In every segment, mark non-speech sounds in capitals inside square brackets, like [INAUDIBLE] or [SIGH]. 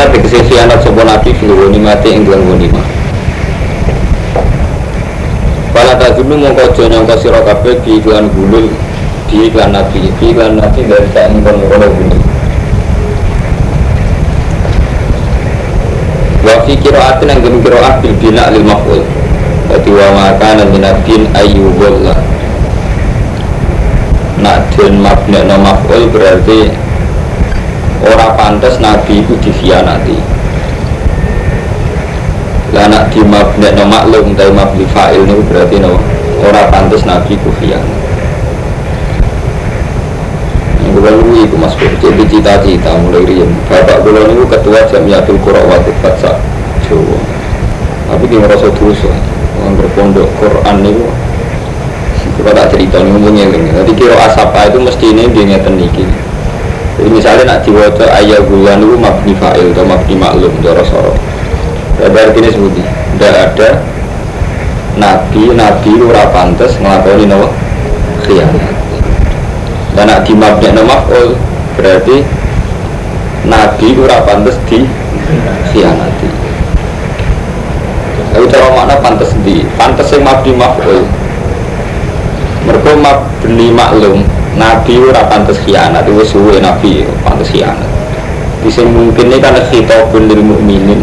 khana tegese khianat sapa nabi fil mati ing dalam ghanimah Pala tadunu mongko aja nyangka sira kabeh di iklan gulul di iklan nabi. Di iklan nabi dari tak ingkon ngono gini Wa fi qira'atin yang gemi qira'at bil bina lil maf'ul. Jadi wa maka nanti nabin ayu wala Nak den mabna no maf'ul berarti Ora pantas nabi itu lah nak di mabnek no maklum tapi mabli fa'il ini berarti no orang pantas nabi ku khianat. Yang gue lalu itu mas Pur jadi cita-cita mulai rian bapak gue lalu ketua jamiatul wa fatsa Jawa. Tapi dia merasa terus orang berpondok Quran itu kita tak cerita ngomongnya jadi kira asapa itu mesti ini dia ngeten niki jadi misalnya nak diwaca ayah bulan itu mabni fa'il atau mabni maklum jorok sorok Ya berarti ini sebuti Tidak ada Nabi, Nabi ora pantas ngelakoni khianat. Dan nak di mabnya nama maf'ul Berarti Nabi ora pantas di khianati. Tapi cara makna pantas di Pantas yang mabdi maf'ul. Mereka mabni maklum Nabi ora pantas khianat Itu suwe Nabi pantas khianat. Bisa mungkin ini karena khitabun lil mu'minin.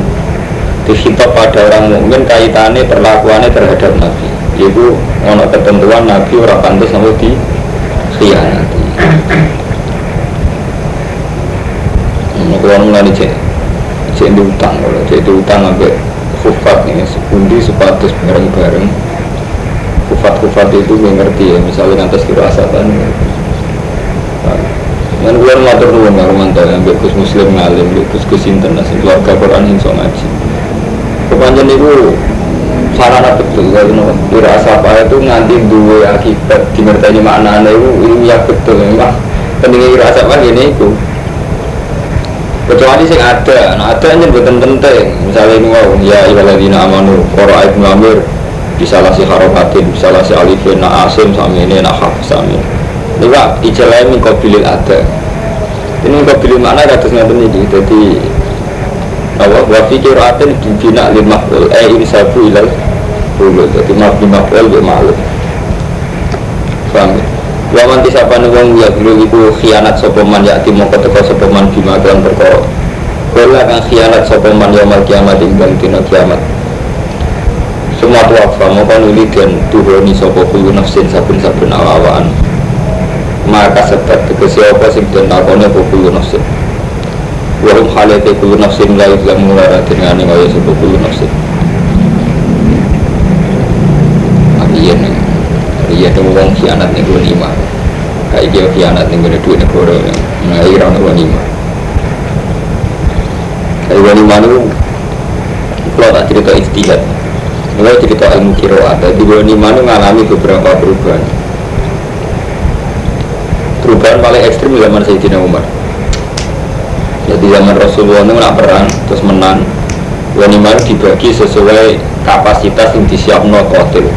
Dihitop pada orang mukmin kaitannya perlakuannya terhadap Nabi. Itu ono ketentuan Nabi orang pantas nabi di khianati. Kalau mulai cek. Cek di utang kalau cek di utang sampai kufat nih sepundi sepatus bareng-bareng. Kufat-kufat itu gue ngerti ya misalnya ngantas kira asatan yang gue ngatur dulu nggak romanto yang Gus Muslim ngalim, Gus Gus Sinten, nasi keluarga Quran yang so ngaji. Kepanjang itu sarana betul kalau no dirasa apa itu nganti dua akibat dimertani makna itu ilmiah betul. Memang pentingnya dirasa apa gini itu kecuali sing ada. Nah ada yang betul penting. Misalnya ini wow ya ibaladina amanu kora ibnu amir. Bisa lah si harokatin bisa lah si alifin na asim sami ini na haf sami ini. Pak ijalah ini kau pilih ada ini kau pilih mana kata ngatain ini. Jadi apa wa fi qiraatin bina lil maf'ul eh ini sabu ilal hulu jadi maf'ul maf'ul bi ma'lum paham ya? Wa man tisapane wong ya dulu iku khianat sapa man ya timo keteka sapa man bima kan perkara. Kala kang khianat sapa man yaumul kiamat ing dina kiamat. Semua tuafa mau nuli dan tuhoni sapa kulo nafsin sabun-sabun awaan maka sebab tegesi apa sing den takone kulo nafsin Wahum halate kulu nafsin la yudlamu lara dengan kaya sebuah kulu nafsin Iya nih. Iya nih wong khianat nih gue lima. Kayak dia khianat nih gue duit negara Nah iya orang gue lima. Kayak gue lima itu Kalau tak cerita istihad Kalau cerita ilmu kiroat Jadi gue lima itu ngalami beberapa perubahan Perubahan paling ekstrim zaman Sayyidina Umar. Jadi zaman Rasulullah itu nak perang terus menang. Wanimah dibagi sesuai kapasitas yang disiap no kotil.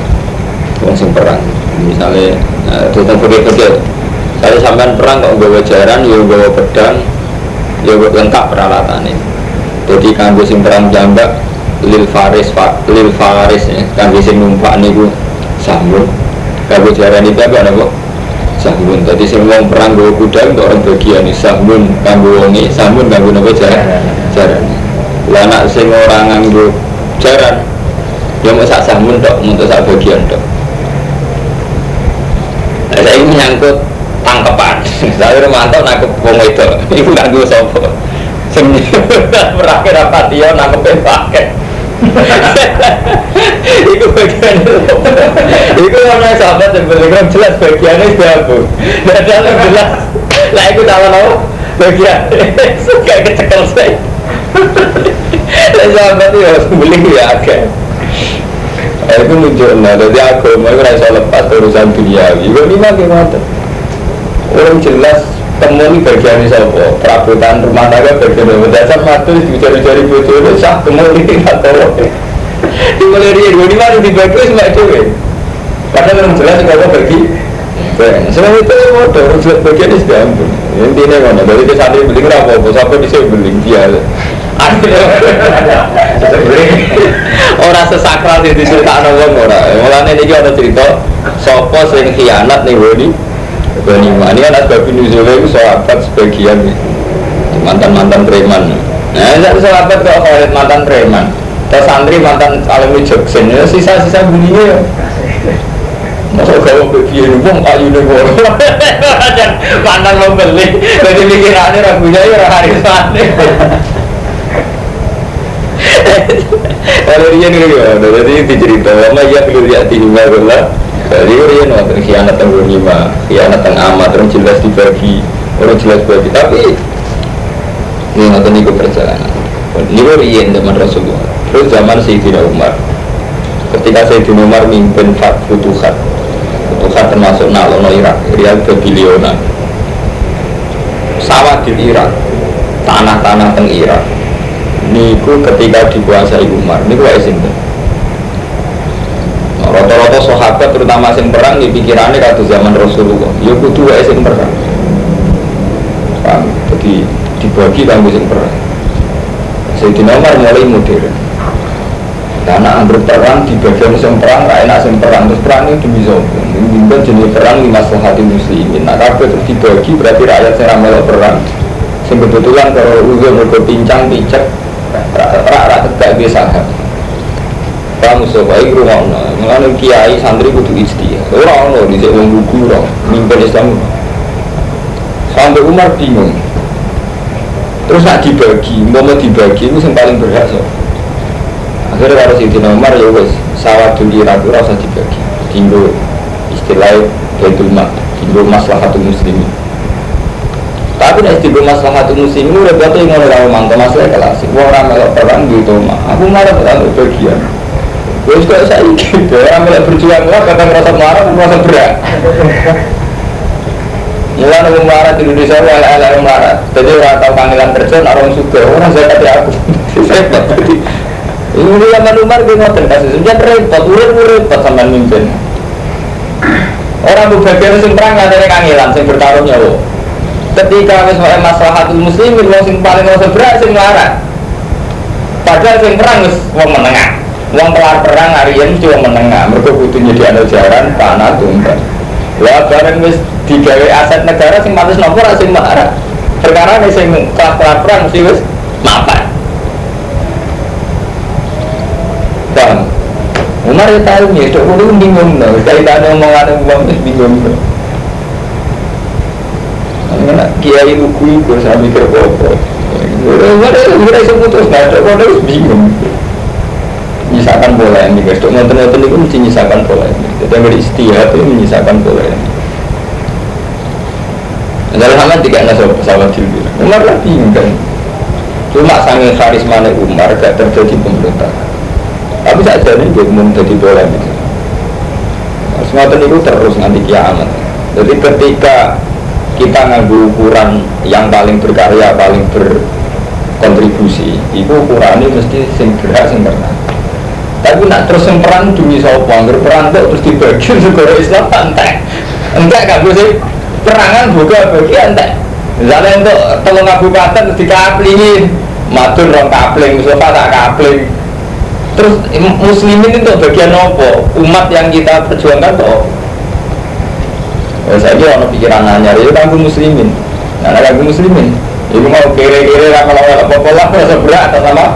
Wong sing perang. Misalnya nah, tentang pergi-pergi saya sampai perang kok bawa jaran ya bawa pedang ya lengkap peralatannya. Jadi kanggo sing perang jambak lil faris fa, lil faris ya kanggo sing numpak niku sambung kanggo jaran itu apa napa sahmun tadi semua perang gue kuda untuk orang bagian ini. Sahmun kanggo wongi sahmun kanggo nopo jaran? Jaran. Lah nak sing orang nganggo jaran ya mau sak sahmun dok untuk sak bagian dok nah, saya ini menyangkut tangkepan [LAUGHS] saya mantau nangkep wong [LAUGHS] itu ibu nganggo sopo sing [LAUGHS] perang rapati ya nangkep pakai Iku bagian Iku orang sahabat yang berlegram jelas bagiannya siapa Dan dalam jelas Lah iku tahu tahu bagian Suka kecekel saya Dan sahabat itu harus beli ya agak itu menunjukkan, jadi agama itu rasa lepas urusan dunia Iku ini makin mata Orang jelas temu ini bagian siapa perabotan rumah tangga bagian apa dasar matu dicari-cari bocor sah temu ini nggak tahu di mulai dia dua lima di bagi semua itu padahal yang jelas kalau bagi semua itu modal jelas bagian ini sudah ampun intinya mana dari ke sana beli apa apa sampai bisa beli dia [LAUGHS] Orang sesakral di cerita wong ora. Mulane niki ada cerita sapa sing khianat nih Woni. Woni ini kan asbab nuzul itu sahabat sebagian mantan-mantan preman. Nah, satu sahabat kok Khalid mantan preman. Terus santri mantan alumni Joksen, ya sisa-sisa bunyinya ya. Masa kalau begitu ini wong kayu nih wong. [LAUGHS] Mantan mau beli, jadi pikirannya ragunya ya hari sana. Kalau dia nih ya, jadi dicerita, lama ya perlu lihat di lima bola. Jadi dia nonton khianat tanggung lima, khianat tang amat, orang jelas dibagi, orang jelas bagi. Tapi ini nonton itu perjalanan. Ini rian zaman Rasulullah. Terus zaman Sayyidina Umar. Ketika Sayyidina Umar mimpin Futuhat, Futuhat termasuk nalono Irak, Riyal Babiliona. Sawah di Irak, tanah-tanah teng Irak. Niku ketika dikuasai Umar, niku wae sinten. Rata-rata sahabat terutama sing perang di pikirannya kata zaman Rasulullah, ya kudu wae sing perang. Paham? Jadi dibagi kanggo sing perang. Sayyidina Umar mulai modern. Karena anggur perang di bagian sing perang, gak enak sing perang terus perang itu demi sopo. Mungkin jenis perang di maslahati muslimin. Nah kabeh terus dibagi berarti rakyat sing ramal perang. Sing kebetulan kalau udah mau pincang picek, rak-rak tegak biasa kamu sebaik rumah mengenai kiai santri kudu istihad. Orang no di sini buku orang mimpin Islam. Sampai Umar bingung. Terus nak dibagi, mau dibagi itu yang paling berhak so. Akhirnya kalau si Umar ya wes sawah dulu ragu rasa dibagi. Tinggal istilah Baitul Mal, tinggal maslahatul muslimin. Tapi nek tiba maslahatul muslimin udah batu yang ngono mantap masalah kelas. Wong ora melok perang gitu mah. Aku malah tak bagian. Kok saya gitu, [LAUGHS] orang mulai berjuang lah, kata merasa marah, merasa berat. Mulai nunggu marah di Indonesia, ala yang marah. Jadi orang tahu panggilan kerja, orang suka, orang saya kata aku. [LAUGHS] Repot. Ini zaman Umar dia ngotot kasus, jangan repot, urut repot sama mimpin. Orang bagian sing perang ada yang kangelan, sing bertarung nyawa. Ketika misalnya maslahatul muslimin, wong sing paling merasa berat, sing marah. Padahal sing perang wis wong menengah. Wong kelar perang hari ini cuma menengah, mereka butuh jadi anu jaran, panah, tumpah. Lah bareng wis digawe aset negara sing pantes nopo ra sing marah. Perkara nih sing kelar perang mesti wis mapan. Paham? Umar ya tahu nih, itu kudu bingung no. Kaitannya omongan uang wis bingung no. Karena kiai buku itu saya mikir apa? Umar itu udah bisa putus, nah itu wis bingung menyisakan pola ini guys untuk nonton nonton itu mesti menyisakan pola ini jadi yang istihad itu menyisakan pola ini dalam hal tiga pesawat jilbir Umar lah bingung cuma sangat karisma Umar gak terjadi pemberontakan tapi saja ini dia kemudian jadi pola ini semua itu terus nanti kiamat. Jadi ketika kita ngambil ukuran yang paling berkarya paling berkontribusi itu ukurannya mesti sing berhak sing pernah. Tapi nak terus yang perang demi sopo anggar perang tuh terus dibagi [LAUGHS] negara Islam entek. Entek gak sih. Perangan buka bagi entek. Misalnya untuk tolong kabupaten terus dikaplingi matur rong kapling Mustafa tak kapling terus muslimin itu bagian apa? Umat yang kita perjuangkan tuh ya, saya kira orang pikiran nanya itu kan muslimin. Nah ada muslimin itu mau kere-kere kalau apa-apa lah rasa berat atau sama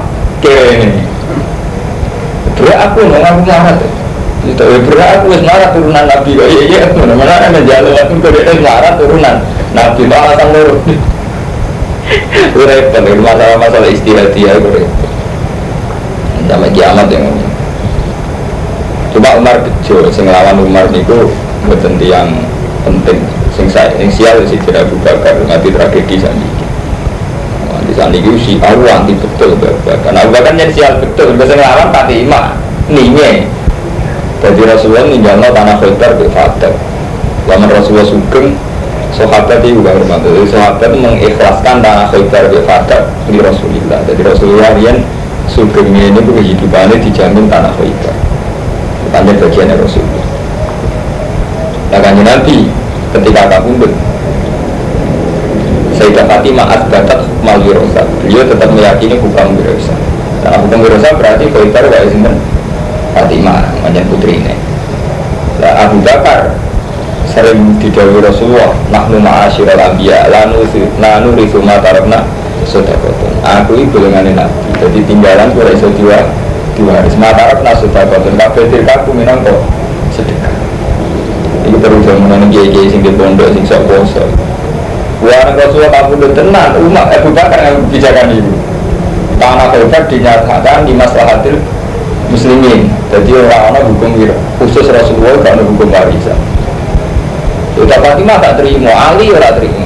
kere ini. Berat aku nggak aku marah itu berat aku wis marah turunan nabi. Kok iya iya mana kan menjalur aku kok dia marah turunan nabi. Malah nurut [LAUGHS] itu repot masalah masalah istihad dia itu repot sama kiamat yang coba Umar bejo sing lawan Umar niku mboten yang penting. Sing saya sing sial si tidak Abu Bakar nanti tragedi sandi saat ini si Abu anti betul karena Abu Bakar jadi sial betul biasanya ngelawan pati imah ninye jadi Rasulullah ninjalno tanah Khaybar ke Fatab Zaman Rasulullah sugeng sahabat itu bukan rumah jadi sahabat mengikhlaskan tanah Khaybar ke Fatab di Rasulullah jadi Rasulullah yang sugengnya ini kehidupannya dijamin tanah Khaybar Tanya bagiannya Rasulullah Nah kan Nabi ketika kabundut Sayyidah Fatimah asbatat mal wirosa beliau tetap meyakini hukum wirosa nah hukum wirosa berarti Khaybar wa Izinten Fatimah macam putri ini nah, Abu Bakar sering didawi Rasulullah nahnu ma'asyiral anbiya lanu rifu matarabna sodakotun aku itu dengan nabi jadi tinggalan gue iso dua diwaris matarabna sodakotun kabeh dirkaku minangka sedekah ini perlu jamunan kiai-kiai sing di pondok sing sok poso Wah, Rasulullah kabudut tenang, umat Abu Bakar yang kebijakan itu. Tanah Khaybar dinyatakan di maslahatil muslimin. Jadi orang-orang hukum khusus Rasulullah kalau hukum warisan. Sudah Fatimah tak terima, Ali ora terima.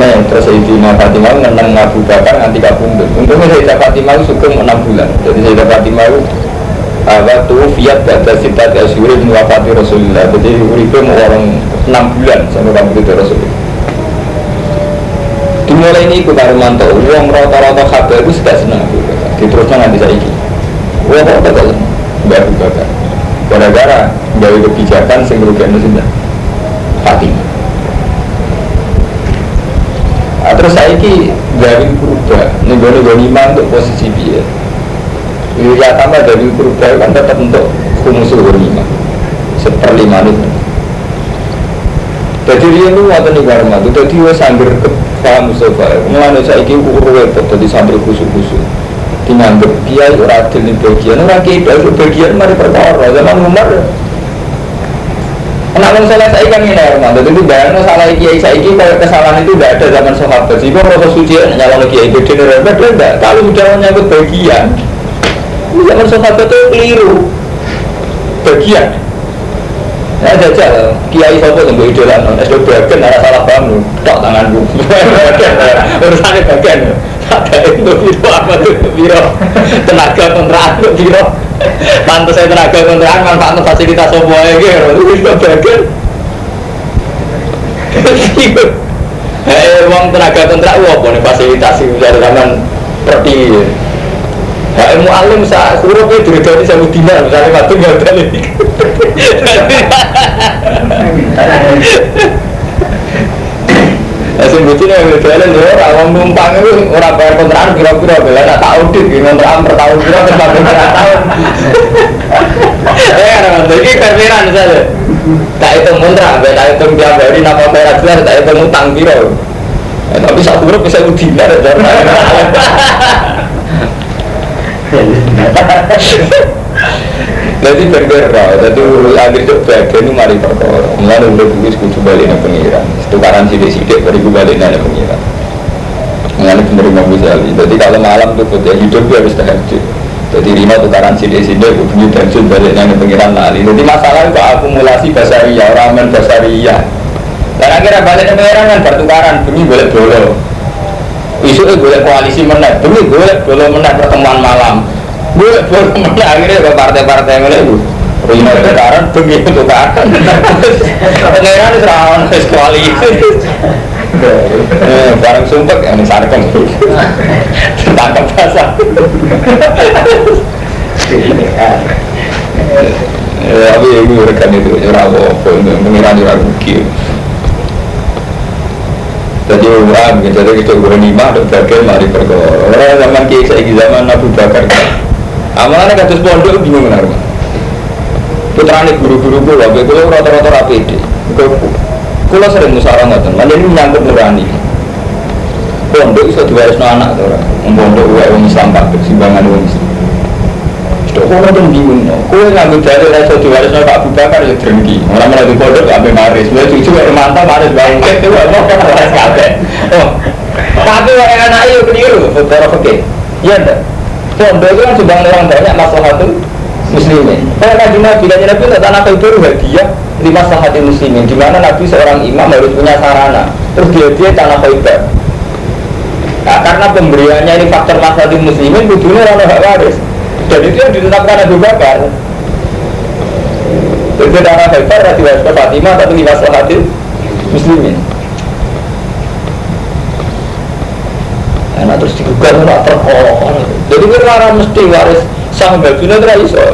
Mana yang terus Sayyidina Fatimah menang Abu Bakar nganti kabundut. Untungnya Sayyidah Fatimah itu suka 6 bulan. Jadi Sayyidah Fatimah itu apa tuh fiat pada sitat asyuri wafati Rasulullah. Jadi uripe mau orang enam bulan sampai kamu itu Rasulullah dimulai ini aku baru mantau uang rata-rata kabar itu sudah senang diterusnya nanti saya ini uang apa kok mbak Abu Bakar. Gara-gara dari kebijakan itu sudah Fatimah nah, terus saya ini dari berubah nih gue untuk posisi dia ya tambah dari berubah kan tetap untuk kumusul lima. Seperlima itu jadi dia itu waktu nih karma itu jadi dia sambil ke paham Mustafa. Mulai saya ini ukur repot jadi sambil kusuk-kusuk dianggap dia itu radil di bagian. Orang kita itu bagian mari perkara. Zaman Umar Kenapa salah saya kan ini normal, jadi itu bayang salah kiai saya ini kalau kesalahan itu tidak ada zaman sahabat. Jika rasa suci nyalon kiai beda neraka, tidak. Kalau sudah menyangkut bagian, zaman sahabat itu keliru. Bagian. Ya jajal, kiai sopo tunggu idola non, es bagian ada salah paham lu, tak tanganku, [LAUGHS] urusannya bagian, ada itu biro apa tuh biro, tenaga kontrakan tuh biro, pantas saya tenaga kontrakan manfaat fasilitas sopo ya gitu, itu bagian, Eh, uang tenaga kontrak uang nih fasilitas dari zaman seperti Ya ilmu alim sa huruf itu dari saya dinar misalnya waktu nggak ada Ya sing bocine yang jalan ya ora wong numpang itu ora bayar kontrakan kira-kira bela tak tahu dit kontrakan per tahun kira per tahun per tahun. Eh perberan saja. Tak hitung kontrak, tak tiap hari bayar jelas tak hitung utang kira. Eh, tapi satu huruf bisa dinar ya. Jadi bergerak, jadi akhir itu bagian itu mari perkara. Mulai udah kudu balik pengiran. Tukaran sidik-sidik beri gue balik nih pengiran. Mengenai penerima Ghazali. Jadi kalau malam tuh ya hidup gue harus tahajud. Jadi Rino tukaran sidik-sidik kudu tahajud balik nih pengiran lali. Jadi masalah itu akumulasi basaria, ramen basaria. Dan akhirnya balik nih pengiran kan bertukaran, demi boleh bolo. Isu boleh koalisi menang, demi boleh bolo menang pertemuan malam. Boleh boleh menang akhirnya ke partai-partai yang itu. Rino tukaran, demi tukaran. Pengiran itu rawan koalisi. Eh, barang sumpek yang disarkem tangkap basah. Ya tapi itu rekan itu nyerah apa pengiran nyerah rugi jadi orang jadi kita gue lima ada bagian mari perkara. Orang zaman kiai saya zaman Abu Bakar amalnya kados pondok bingung benar putrane guru-guru kula, kula rata-rata rapi deh. Kulo sering musyawarah ngoten, mana ini menyangkut nurani. Pondok iso diwarisno anak to ora. Pondok wae wong Islam Pak simbangan wong Islam. Itu kok ora bingung. Kowe nganggo dalil ora iso diwarisno Pak Abu Bakar ya drengki. Ora malah di pondok ape maris. Wis cucu wae mantap maris itu apa ora kabeh. Oh. Tapi wae anak yo keliru, saudara oke. Iya ndak? Pondok itu kan sumbang orang banyak masalah tuh muslimin. Kalau nabi nabi dan nabi itu tanah itu hadiah lima sahabat muslimin. Di mana nabi seorang imam harus punya sarana. Terus dia dia tanah khaybar. Nah, karena pemberiannya ini faktor masalah muslimin, butuhnya orang hak waris. Dan itu yang ditetapkan Abu Bakar. Jadi tanah khaybar diwaris ke Fatimah tapi lima sahabat muslimin. Nah, terus digugat terkolok. Jadi kita mesti waris sang babine ora iso.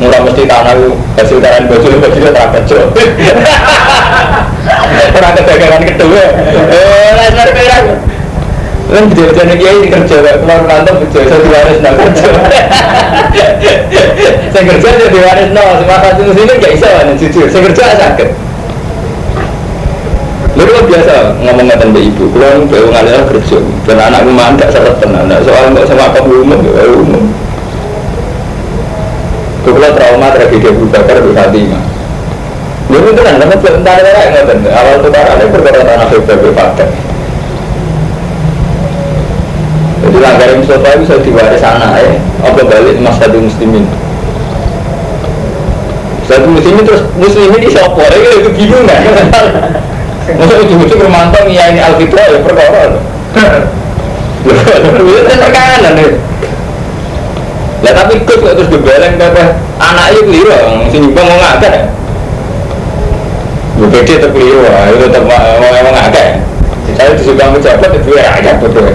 murah mesti tanah lu hasil taran baju lu baju lu terang kerja orang kedagangan kedua eh lain lain Kan bejo-bejo kiai kerja, keluar kantor bejo, saya diwaris no kerja. [LAUGHS] Saya kerja saya diwaris no, semua satu muslimin gak bisa kan jujur. Saya kerja sakit. Lu kan biasa ngomong ngeten mbak ibu, kalau bawa ngalir kerja, dan anakku mandak seret tenan, soal nggak sama kamu umum, umum. Kalau trauma tragedi Abu Bakar di Fatimah. Itu kan, karena sebentar ya nggak Awal tukaran itu perkara tanah Abu Bakar. Jadi langgar Mustafa itu bisa diwaris anak ya. Apa balik mas satu muslimin. Satu muslimin terus muslimin di sopo ya itu bingung kan. Masa ujung-ujung bermantau ya ini alfitrah ya perkara. Itu kan tekanan ya. Lah tapi ikut kok terus gebeleng apa anak itu keliru, sing nyumbang mau ngakak. Ya beda tetap keliru, itu tetap mau emang ngakak. Saya disumbang pejabat itu ya aja betul.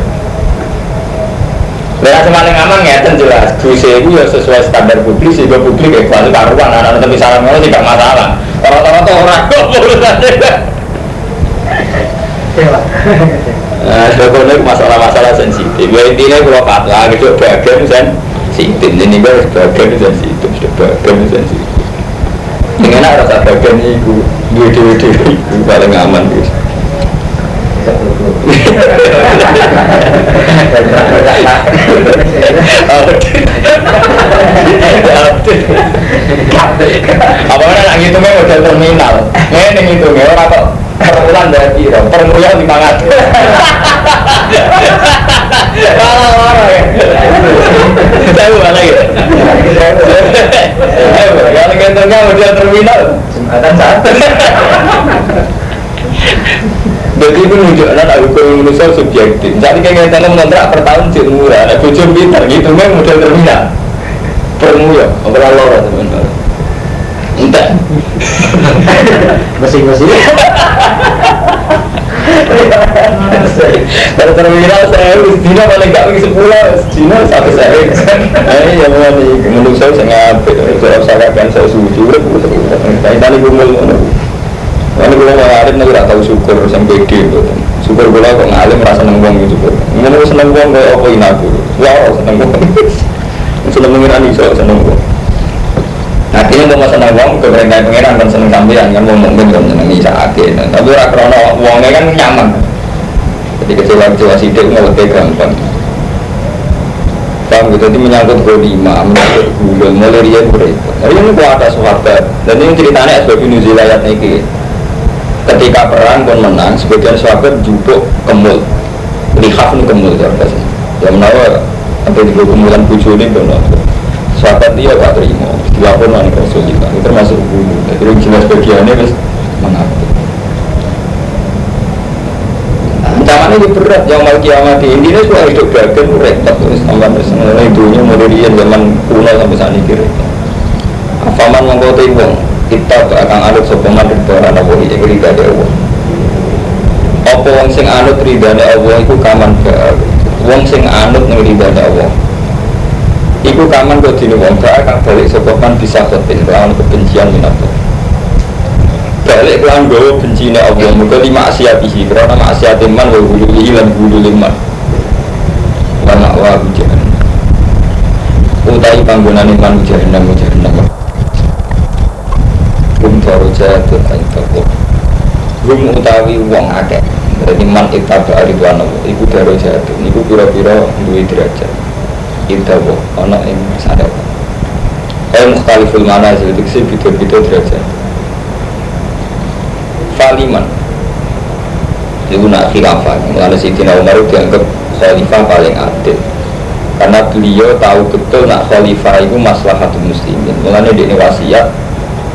Nah, semaling aman ngeten jelas. Duse itu ya sesuai standar publik sehingga publik ya kuali karuan anak-anak tapi saran ngono tidak masalah. Orang-orang tuh orang kok urusannya. Nah, sebetulnya masalah-masalah sensitif. Ya intinya kalau fatwa gitu bagian sensitif. Ini gue bagian sensitif, sudah bagian sensitif. Dengan enak rasa bagian itu, dua-dua itu paling aman gitu. Apa mana nak ngitungnya model terminal? Ini ngitungnya orang kok permulaan dari kira, permulaan lima ratus. Kalah orang ya. Saya bukan lagi. Kalau ngitungnya model terminal, jembatan satu. Jadi itu menunjukkan ada hukum manusia subjektif. Jadi kayak kita ngontrak per tahun cek murah, ada bojo pintar gitu, memang model terminal. Permu ya, apa loro teman-teman. Entah. Masing-masing. Dari terminal saya Dina paling gak pergi sepuluh Dina satu saya Ini yang mau nih Menurut saya saya ngapit Saya usahakan saya suci Udah Saya tadi gumul Lalu gue mau ngalim gak tahu syukur sampai pede gitu. Syukur gue kok ngalim merasa seneng wong gitu. Ngono seneng wong kayak apa ini aku. Wow seneng wong. Seneng pengiran iso seneng gue mau seneng wong ke pengiran pengiran kan seneng sampean kan wong mungkin kan seneng isa akhirnya. Tapi ora krono wongnya kan nyaman. Jadi kecewa-kecewa sidik ngeletih gampang. Paham gitu, jadi menyangkut lima, menyangkut gulung, mulai dia berita. Jadi ini gua ada sahabat, dan ini ceritanya sebab ini zilayat ini ketika perang pun menang sebagian sahabat jupuk kemul lihaf ini kemul ya biasa ya menawa sampai di kemulan bucu ini pun sahabat dia gak terima. Dilapor nani rasulullah itu termasuk bunuh jadi yang jelas bagiannya terus mengaku ancaman ini berat. Yang mau kiamat ini ini semua hidup bagian repot. Terus tambah terus hidupnya mulai dia zaman kuno sampai saat ini repot. Afaman mengkoti wong kita akan anut sopeman ridhoan Allah yang rida di Allah. Apa wong sing anut rida di Allah itu kaman ke wong sing anut ning rida di Allah Iku kaman kau dini wong gak akan balik sopeman bisa kotin kelawan kebencian minato balik kelawan gawa bencina Allah. Muka lima asyatihi karena asyatiman wa hululihi lan hululiman wa ma'wa hujan utai panggunani man jahannam jahannam. Rum darajatun aindakum Rum utawi wong akeh. Jadi man ittaba ridwan Allah Iku darajatun. Iku pira-pira duwe derajat Indawo Ana ing sana Eh mukhtaliful manazil Diksi bidul-bidul derajat. Faliman Iku nak khilafah. Mulanya Sidina Umar dianggap khalifah paling adil. Karena beliau tahu betul nak khalifah itu maslahatul muslimin. Mulanya dia wasiat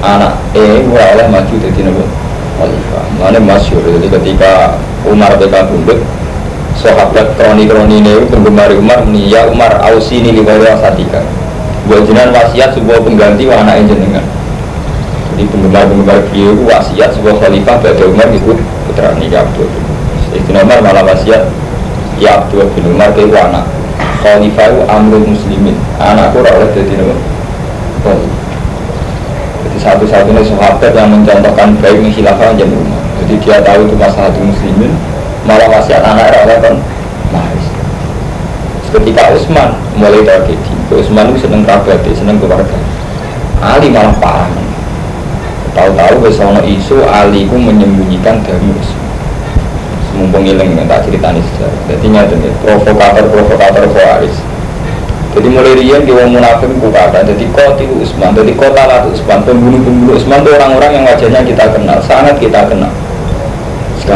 anak eh oleh maju jadi nabi khalifah. Mana masyur. Jadi ketika Umar beka bundut sahabat kroni-kroni ini penggemar Umar ini ya Umar ausi ini liwaya satika buat jenengan wasiat sebuah pengganti wa anak jenengan. Jadi penggemar-penggemar beliau itu wasiat sebuah khalifah pada Umar itu putra ini ya Abdul Sayyidina Umar malah wasiat ya Abdul bin Umar ke anak. Khalifah itu amrul muslimin. Anakku rawat jadi nabi Jadi satu-satunya sahabat yang mencontohkan baik menghilafah jadi Umar. Jadi dia tahu itu masalah muslimin, malah wasiat anak oleh kan. Ketika Utsman mulai tragedi, Utsman itu seneng kerabat, seneng keluarga. Ali malah parah. Tahu-tahu wis isu Ali ku menyembunyikan Utsman mumpung ilang tak ceritani sejarah jadi nyata nih provokator provokator Khawarij jadi mulai dia di wong munafik kata jadi koti Usman jadi kota lah Usman pembunuh pembunuh Usman itu orang-orang yang wajahnya kita kenal sangat kita kenal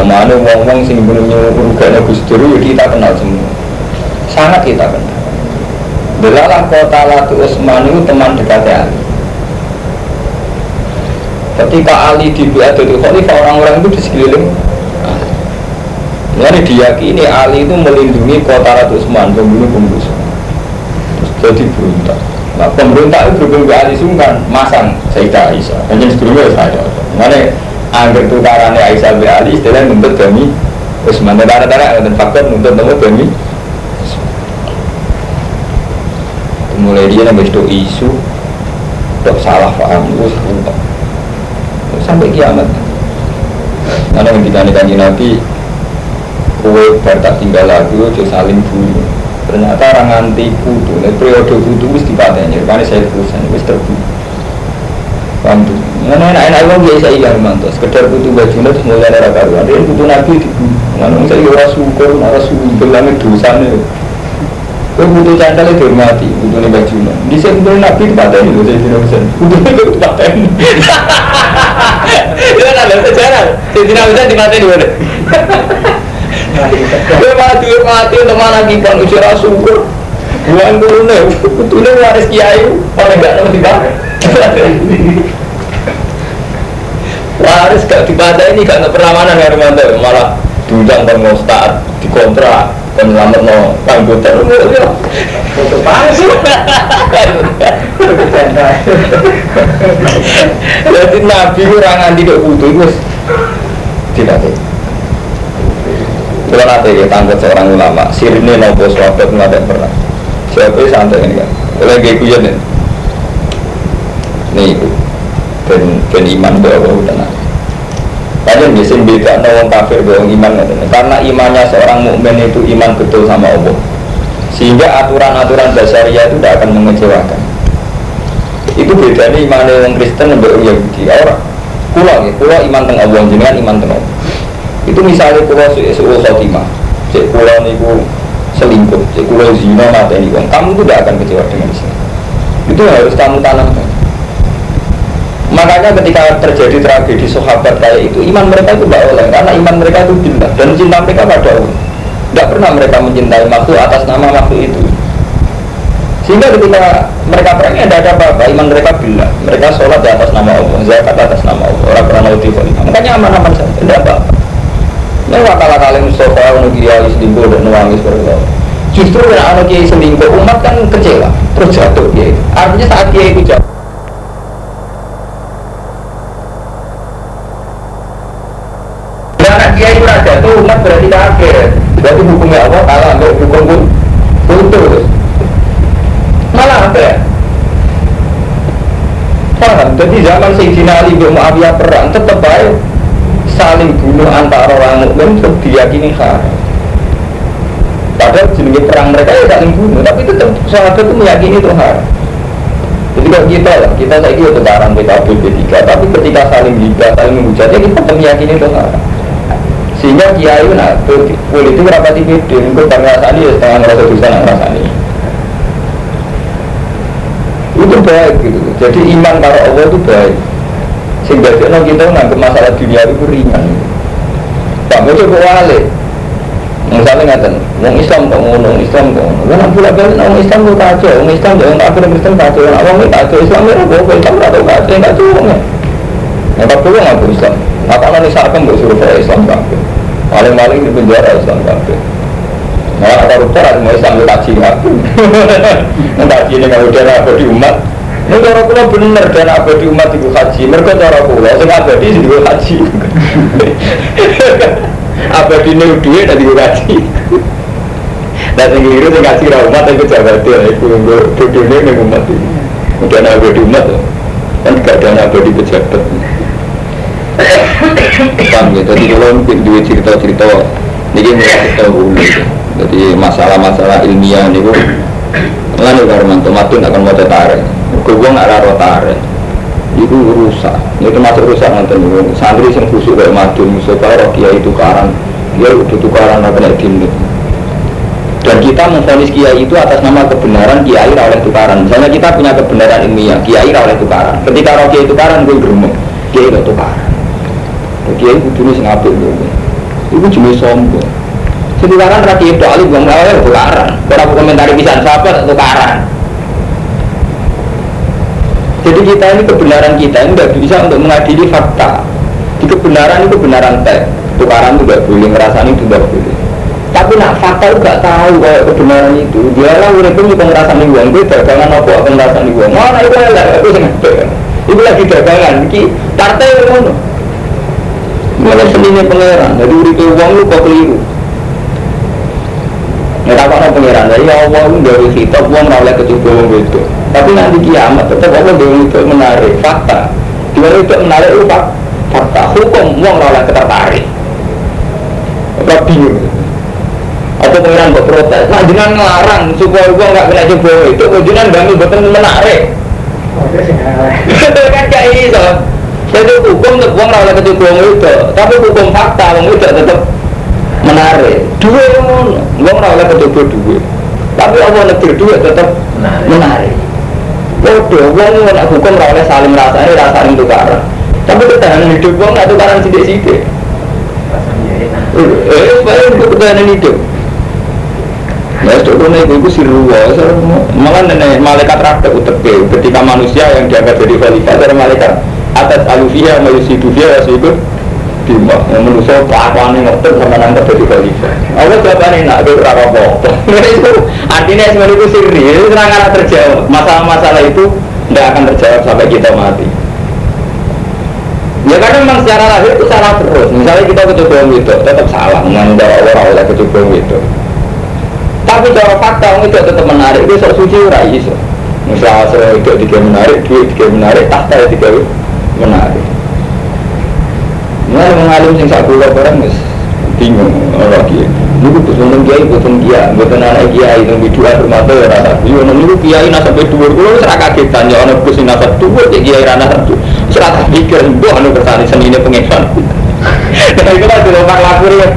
ada wong-wong sing bunuhnya urugane Gus Dur kita kenal semua sangat kita kenal Belalah kota Latu Usman itu teman dekatnya Ali Ketika Ali dibuat dari khalifah orang-orang itu di sekeliling Mulai diyakini Ali itu melindungi kota Ratu Usman, pembunuh-pembunuh Terus jadi berontak. Nah, pemberontak itu berhubung ke Ali Sungkan, masang Sayyidah Aisyah. Hanya sebelumnya saya. Mana angker tukarannya Aisyah be Ali, istilahnya nuntut demi Usman. Dan tara-tara dan faktor nuntut nama demi mulai dia nambah itu isu untuk salah paham itu sampai kiamat. Karena ketika nikah Nabi kue bar tak tinggal lagi ojo saling bunuh ternyata orang anti putu nih periode putu wis dipateni. Karena saya terusan wis terbunuh paham tuh mana enak enak uang biasa iya mantu sekedar putu bajunya terus mulai ada karuan dia putu nabi dibunuh mana saya kira syukur nara syukur langit dosa nih Kau butuh candal itu hormati, butuh nih baju Di sini butuh nabi itu patah ini, saya tidak bisa. Butuh itu patah ini. Itu [LAUGHS] ada sejarah. Saya tidak bisa dimati di mana. Gue mati, mati untuk mana kita ujar syukur. Buang dulu nih, betulnya waris kiai, oleh gak tahu tiba. [LAUGHS] Waris gak dipada ini gak perlawanan ya Romanto, malah diundang kan mau start, dikontrak, dan selamat no anggota Foto palsu. Jadi Nabi orang anti kok butuh itu tidak kalau nanti ya tanggut seorang ulama, sirine nopo sahabat nggak pernah. Siapa santai ini kan? Kalau gak kuyon nih, nih ben ben iman bahwa tenang. Kalian bisa beda orang kafir orang iman karena imannya seorang mukmin itu iman betul sama Allah. Sehingga aturan-aturan dasariah itu tidak akan mengecewakan. Itu beda nih iman orang Kristen dan orang Yahudi. Orang kulo ya, kulo iman tentang Allah, jenengan iman tentang Allah itu misalnya kalau suul khotimah cek kulo niku selingkuh cek kulo zina mata ini kamu itu tidak akan kecewa dengan Islam itu harus kamu tanamkan makanya ketika terjadi tragedi sahabat kayak itu iman mereka itu tidak oleh karena iman mereka itu bila dan cinta mereka pada Allah tidak pernah mereka mencintai makhluk atas nama makhluk itu. Sehingga ketika mereka perang ada ada apa-apa. Iman mereka bila mereka sholat di atas nama Allah zakat atas nama Allah. Orang pernah makanya aman-aman saja tidak apa-apa. Ini wakala kali Mustafa ono kiai selingkuh dan nangis berdoa. Justru kalau ono kiai selingkuh umat kan kecewa, terus jatuh kiai. Artinya saat kiai itu jatuh. Karena kiai itu jatuh umat berarti kaget. Berarti hukumnya Allah kalah untuk hukum pun putus. Malah apa ya? Paham? Jadi zaman Sayyidina Ali bin Muawiyah perang tetap baik saling bunuh antara orang mukmin itu diyakini haram. Padahal jenis perang mereka ya saling bunuh, tapi itu sahabat itu meyakini itu haram. Jadi kalau kita lah, kita saya kira barang PKB B3, tapi ketika saling hibah, saling menghujat, ya kita meyakini itu haram. Sehingga kiai nah politik berapa sih pede, itu bangsa ini ya setengah ngerasa dosa ngerasa ini. Itu baik gitu. Jadi iman para Allah itu baik. Sehingga dia kita nganggep masalah dunia itu ringan. Pak mau coba wale misalnya ngatain mau Islam kok ngono Islam kok ngono. Kan pula balik orang Islam kok kacau. Orang Islam jangan kafir Kristen kacau. Orang awam kacau Islam itu apa? Islam itu kacau kacau kacau ya tak perlu ngaku Islam. Apa nanti saat kan suruh Islam kafir paling-paling di penjara Islam kafir malah koruptor ada mau itu kaji kafir kaji ini kalau dia apa di umat ini cara kula bener dan abadi umat ibu haji. Mereka cara kula sing abadi sing ibu haji. [LAUGHS] abadi ini duit dan ibu haji. Dan yang keliru sing kasih ra umat itu jabat ya iku nggo bodone ning umat iki. Udah abadi umat. kan gak ada abadi pejabat paham ya jadi kalau dua cerita-cerita ini mulai kita dulu jadi masalah-masalah ilmiah ini Lalu karena matun akan mau tarik, gue nggak raro tarik, itu rusak, itu termasuk rusak nanti santri yang khusus kayak matun, misalnya kiai itu karang, dia udah tukaran apa nih dan kita memfonis kiai itu atas nama kebenaran kiai oleh tukaran. Misalnya kita punya kebenaran ilmiah kiai oleh tukaran. Ketika roh kiai tukaran gue gerumuk kiai tukaran kiai itu jenis ngapil itu jenis sombong Setukaran rakyat itu alih bang awal tukaran. Kalau komentari bisa sahabat tukaran. Jadi kita ini kebenaran kita ini nggak bisa untuk mengadili fakta. Di kebenaran itu kebenaran teks. Tukaran itu nggak boleh, ngerasani itu nggak boleh. Tapi nak fakta itu gak tahu kayak kebenaran itu. Dia lah udah pun juga ngerasani uang. Dia dagangan apa akan ngerasani uang. Mana itu lah, itu sengaja. Itu lagi dagangan. Iki partai yang Mana seninya pangeran. Jadi urip uang lu kok keliru. Ya tak apa pangeran. Ya Allah lu dari kitab uang oleh kecukup uang itu. Tapi nanti kiamat tetap Allah dari itu menarik fakta. Mana itu menarik itu fakta. Hukum uang oleh ketertarik. Apa bingung? Atau pengiran buat protes? Nah jangan ngelarang supaya uang nggak kena coba itu. Jangan bangun betul menarik. [LAUGHS] kan kayak ini so. Jadi hukum untuk uang oleh kecukup uang itu. Tapi hukum fakta uang itu tetap menarik. Dua uang uang oleh kecukup dua. Tapi Allah negeri dua tetap menarik. Bodoh, uang nak hukum oleh saling rasa ini rasa ini tukaran. Tapi ketahanan hidup uang nggak tukaran sidik-sidik. Eh, supaya untuk ketahanan hidup. Ya, itu kena itu sirwa, malah nenek malaikat raktek utepe ketika manusia yang dianggap jadi khalifah dari malaikat atas alufia mayusidufia itu bima yang manusia kelakuan yang ngotot sama nanti jadi khalifah Allah jawabannya nak itu apa apa [LAUGHS] itu artinya semuanya itu sirri itu senang akan terjawab masalah-masalah itu tidak akan terjawab sampai kita mati Ya karena memang secara lahir itu salah terus. Misalnya kita kecoba itu tetap salah, menganggap orang oleh kecoba itu. Tapi cara fakta orang itu tetap menarik, itu sok suci ora iso. Misal saya itu tiga menarik, tiga menarik, tahta tiga menarik. Nah, mengalim sing sak kula barang wis bingung ora kiye. Niku terus wonten kiai boten kiai, boten anak kiai nang biduan rumah tuh ora tak. Yo niku kiai nasab dhuwur kula wis ora kagetan ya ana Gus nasab dhuwur ya kiai ra nasab dhuwur. Wis ora tak pikir mbok anu kersane senine pengesan. [LAUGHS] Nah, itu kan dulu pak ya.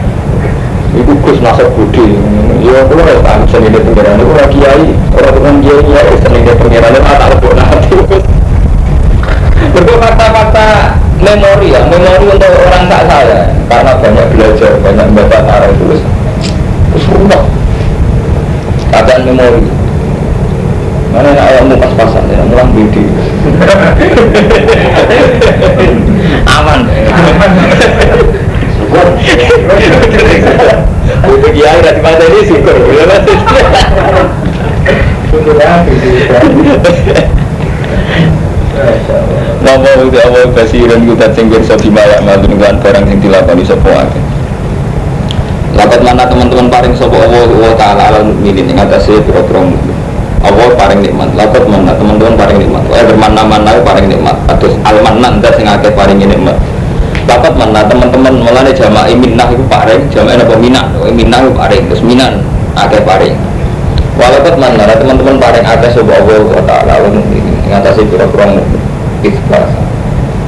Iku Gus nasab budi. Ya kula ora tak senine pengeran niku ora kiai, ora bukan kiai ya senine pengeran tak lebok nanti. Berbuat fakta-fakta memori ya, memori untuk orang tak saya karena banyak belajar, banyak membaca arah tulis terus rumah keadaan memori mana yang ayammu pas-pasan ya, mulang bidi aman aman Untuk kiai dari mata ini syukur, ya mas. Syukur ya, Allah basiran kudat sing pirsa bimaya madun kan barang sing dilakoni sapa akeh. Lapat mana teman-teman paring sapa Allah wa taala alal mukminin ing atase pira-pira. Allah paring nikmat. Lapat mana teman-teman paring nikmat. Eh bermana-mana paring nikmat. Atus almanan dat sing akeh paring nikmat. Lapat mana teman-teman mulane jamaah minnah iku paring, jamaah napa minah, minah iku paring, terus minan akeh paring. Walaupun mana teman-teman paring akeh sapa Allah wa taala alal mukminin ing atase pira-pira ikhlas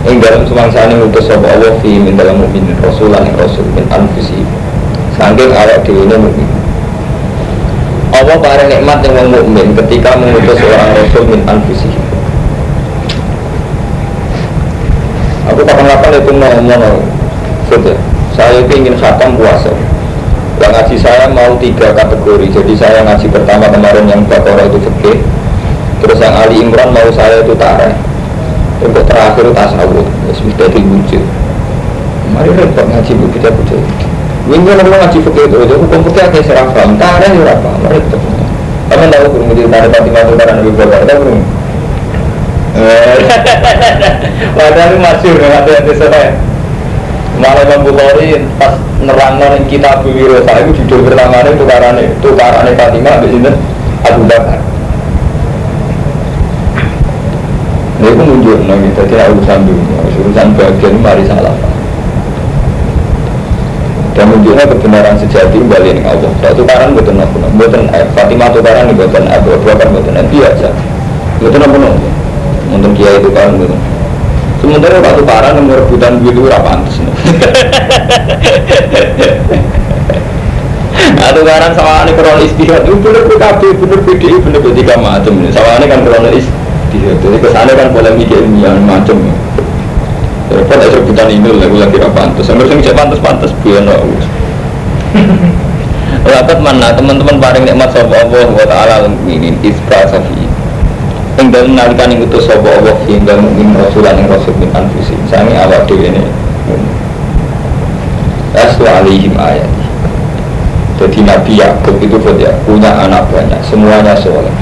Ing dalam semangsa ini utus sopa Allah fi min dalam mu'min rasulan yang rasul min anfusi Sangking awak di ini mu'min. Allah paling nikmat yang mukmin ketika mengutus seorang rasul min anfusi Aku kapan-kapan itu mau ngomong Sudah, saya ingin khatam puasa. Yang ngaji saya mau tiga kategori. Jadi saya ngaji pertama kemarin yang Bakara itu fikih. Terus yang Ali Imran mau saya itu tareh untuk terakhir tasawuf ya sudah diwujud. Mari repot ngaji bu kita butuh. Ini kalau ngaji fikih itu itu hukum fikih agak serah paham. Karena ya apa mari itu kamu tahu belum jadi tanda pati mati karena nabi bapak ada belum [LAUGHS] padahal masih ada yang diserah malah Imam Bukhari pas nerangno ning kitab Wiro saya itu judul pertamanya tukarane tukarane Fatimah di sini Abu Bakar Ini aku mundur, nah kita tidak urusan dunia, urusan bagian mari salah. Dan menunjuknya kebenaran sejati kembali dengan Allah. Tak tukaran nopo, betul eh, Fatimah tukaran eh, Abu Bakar betul eh, biasa. Betul nopo nopo, untuk kiai tukaran betul. Sementara waktu tukaran yang rebutan gitu apa antus Nah, tukaran sama ini krono istihad itu bener PKB, bener PDI, bener tiga macam. Sama ini kan krono istihad. Jadi kesannya kan polemik ilmiah macam. Repot aja rebutan ini lagu lagi apa pantas. Sampai sing cek pantas pantas biar no. [LAUGHS] Rapat mana teman-teman paling nikmat sobo Allah wa taala ini isra safi. Ing dalem nalikan ing utus sobo Allah dalem ing rasulan ing rasul min anfusi. Sami awak dhewe ini. Aslu alaihim ayat. Jadi Nabi Yakub itu ya, punya anak banyak, semuanya soleh.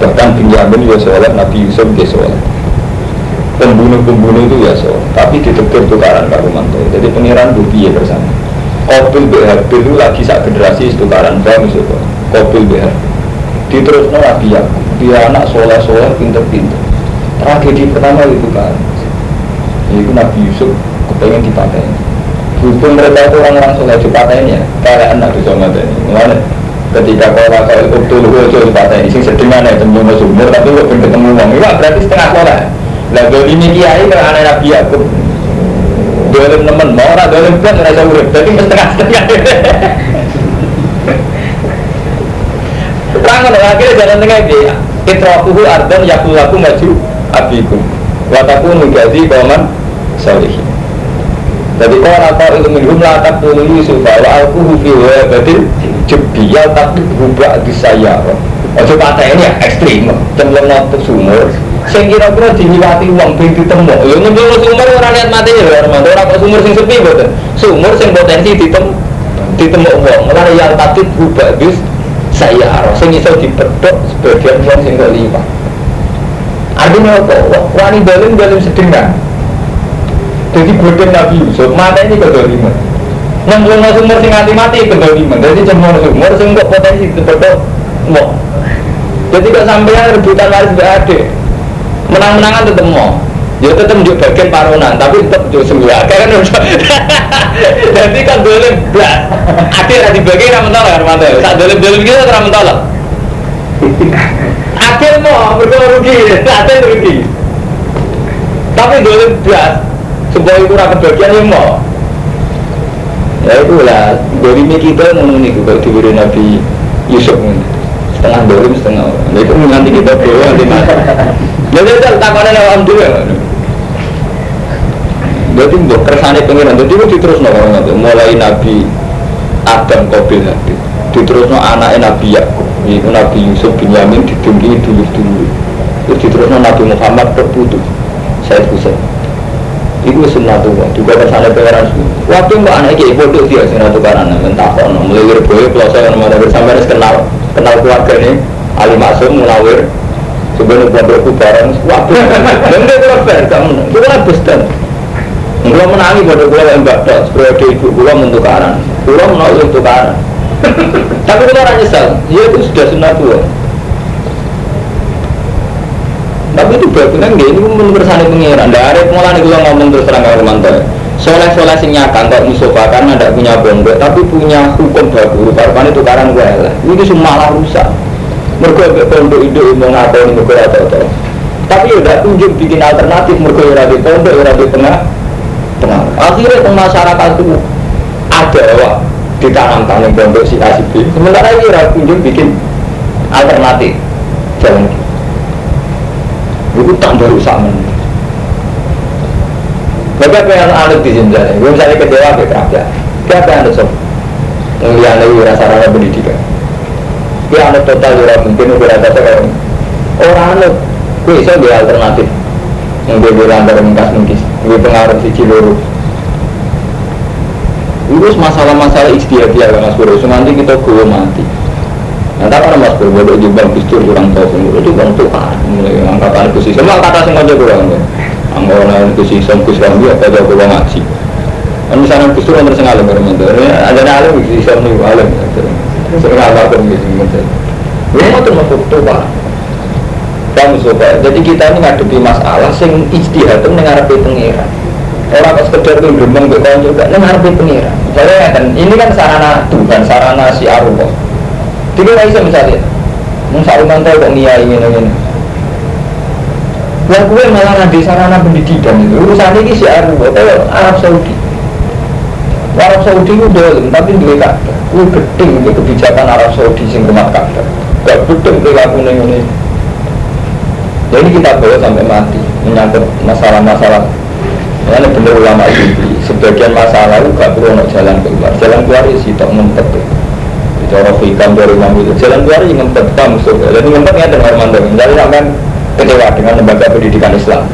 Bahkan Binyamin juga soleh, Nabi Yusuf juga soleh pembunuh-pembunuh itu ya so tapi ditegur tukaran Pak Rumanto. Jadi pengiran bukti ya bersama? Kobil BHB itu lagi saat generasi tukaran paham itu Kobil BHB diterus no Nabi ya dia anak soleh pinter-pinter. Tragedi pertama itu kan itu Nabi Yusuf kepengen dipakai Hubung mereka itu orang-orang soleh dipakai ya kayak anak bisa ini mulanya ketika kau nakal itu dulu itu dipakai sing sedingan ya temu sumur tapi kok ketemu uang itu berarti setengah soleh lah ini kiai anak Nabi Yakub. Dolim nemen, mau orang dolim kan rasa urip. Jadi setengah-setengah. Rangan akhirnya jalan tengah dia. Itrakuhu ardan yakulaku maju abikum. Wataku menggazi kauman salihin. Jadi kalau atau itu minhum la takulu Yusuf wa alkuhu fi wa badil jebiyal tapi hubak di saya. Ojo patah ini ya ekstrim, cenderung nonton sumur, sing kira-kira diliwati uang ben ditemu ya nyembel sumur ora niat mati ya ora ora kok sumur sing sepi mboten? Sumur sing potensi ditem ditemu uang. Ora yang tatib bis saya arah sing iso dipedhok sebagian uang sing liwat artinya apa? Wani dalim dalim sedengan jadi bodoh Nabi Yusuf mata ini kedoliman nyemplung sumur sing mati mati kedoliman jadi cemur sumur sing kok potensi dipedhok uang jadi kok sampai rebutan waris adik menang-menangan tetap mau. Ya tetap menunjuk bagian paronan tapi tetap menunjuk semua. [LAUGHS] Kan jadi kan boleh belas akhirnya dibagi ramen tolak ramen tolak saat boleh gitu ramen tolak akhir mau berdua rugi. Akhir rugi. Tapi boleh belas sebuah itu rakyat bagian yang mau ya itulah. Dari kita menunggu juga diberi Nabi Yusuf setengah dolim setengah orang. Itu nanti kita bawa nanti mati. Lalu itu takonnya alhamdulillah. Jadi mbok. Kersane pengiran, jadi itu terus itu mulai Nabi Adam Kobil Habib, diterus no anaknya Nabi Yakub, itu Nabi Yusuf bin Yamin ditinggi dulu dulu, terus diterus no Nabi Muhammad terputus, saya Husain. Iku sunatullah, juga kersane pengiran Waktu mbak anak kayak bodoh dia sunatukaran, mentah kono, mulai berboy, pelosa yang mana sampai kenal, kenal keluarga nih, Ali Masum, Munawir, Sebenarnya pondokku barang waktu. Dan dia kurang fair, kamu. Itu kan besar. Kalau menangi pada kula yang mbak dok, sebagai ibu kula mentukaran. Kula menolak tukaran. Tapi kula orang nyesal, ya itu sudah sunnah Tapi itu kan dia ini pun bersani pengiran. Dari pengelolaan kula ngomong terus terang ke Romanto. Soleh-soleh sing nyakang kok musofa karena tidak punya pondok, tapi punya hukum baku. Karena tukaran gue lah. Ini semua malah rusak mereka pondok itu mau ngakoni mereka rata tapi udah tunjuk bikin alternatif mereka yang di pondok yang di tengah tengah akhirnya masyarakat itu ada wah ditanam tanam pondok si A si B sementara ini udah tunjuk bikin alternatif jalan itu tambah rusak men Bagi apa yang anut di sini? Gue misalnya kecewa ke kerja, apa yang anut sob? Ngeliat lagi rasa-rasa pendidikan. Dia anu total ya mungkin udah ada kalau orang. Anu gue bisa dia alternatif. Dia bilang dari mengkas mengkis gue pengaruh si ciluru urus masalah-masalah istiadat ya mas bro. Nanti kita gue mati Nanti kan mas bro bodoh juga bistur kurang tahu semua itu bang Tuhan mulai angkatan itu sih semua kata semua aja kurang angkatan itu sih semua kurang dia apa jauh kurang ngaji. Kan misalnya bistur yang tersengalim bermantul ada alim bisa nih alim sering apa pun gitu gitu ya mau tuh masuk tuh pak. Kamu coba, jadi kita ini ngadepi masalah sing ijtihad itu ngarepe pengiran. Orang kok sekedar tuh gemeng ke kawan juga, ini ngarepe pengiran. Misalnya kan, ini kan sarana Tuhan, sarana si Allah. Jadi nggak bisa mau saruman tahu kok ngiai ini ini. Yang gue malah nanti sarana pendidikan itu urusan ini si Allah, kalau Arab Saudi. Arab Saudi itu dolim, tapi dua kata. Gue gedeng kebijakan Arab Saudi sing rumah kata. Gak gedeng perilaku ini Ya ini kita bawa sampai mati menyangkut masalah-masalah. Ini benar ulama itu sebagian masalah itu gak perlu jalan keluar. Jalan keluar itu sih tak Bicara hikam dari imam itu jalan keluar ini ngempet kamu suka. Jadi ngempet ya dengan Armando. Jadi sampai kecewa dengan lembaga pendidikan Islam.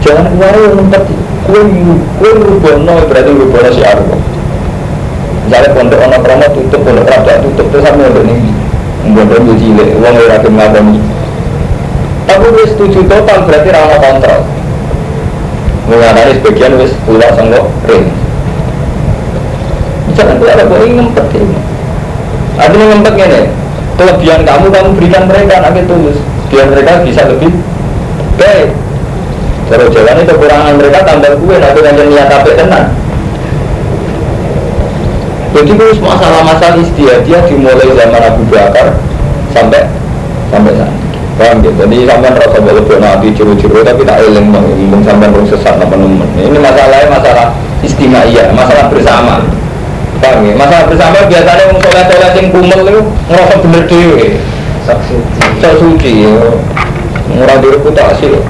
Jalan keluar itu ngempet. Kue kue rubono berarti rubono si Arbo. Misalnya pondok ono promo tutup, pondok raja tutup terus sampai untuk ini. Membuat cilik, uang lagi ngabani tapi wis setuju total berarti ramah kontrol. Mengenai sebagian wis pulau sanggup ring. Jangan tuh ada boleh ngempet ini. Artinya ngempet ini. Kelebihan kamu kamu berikan mereka nanti tulus. Biar mereka bisa lebih baik. Kalau jalan itu kekurangan mereka tambah kue nanti kan niat tapi tenang. Jadi terus masalah-masalah istiadat dimulai zaman Abu Bakar sampai sampai sana. Paham gitu? Jadi sampai rasa boleh nanti curu-curu tapi tak eling mengumum sampai sesat apa nemen. Ini masalahnya masalah istimewa, masalah bersama. Paham ya? Masalah bersama biasanya orang soleh-soleh yang kumel itu ngerasa bener dewe. Sak suci. Sak suci ya. Ngurang direputasi loh.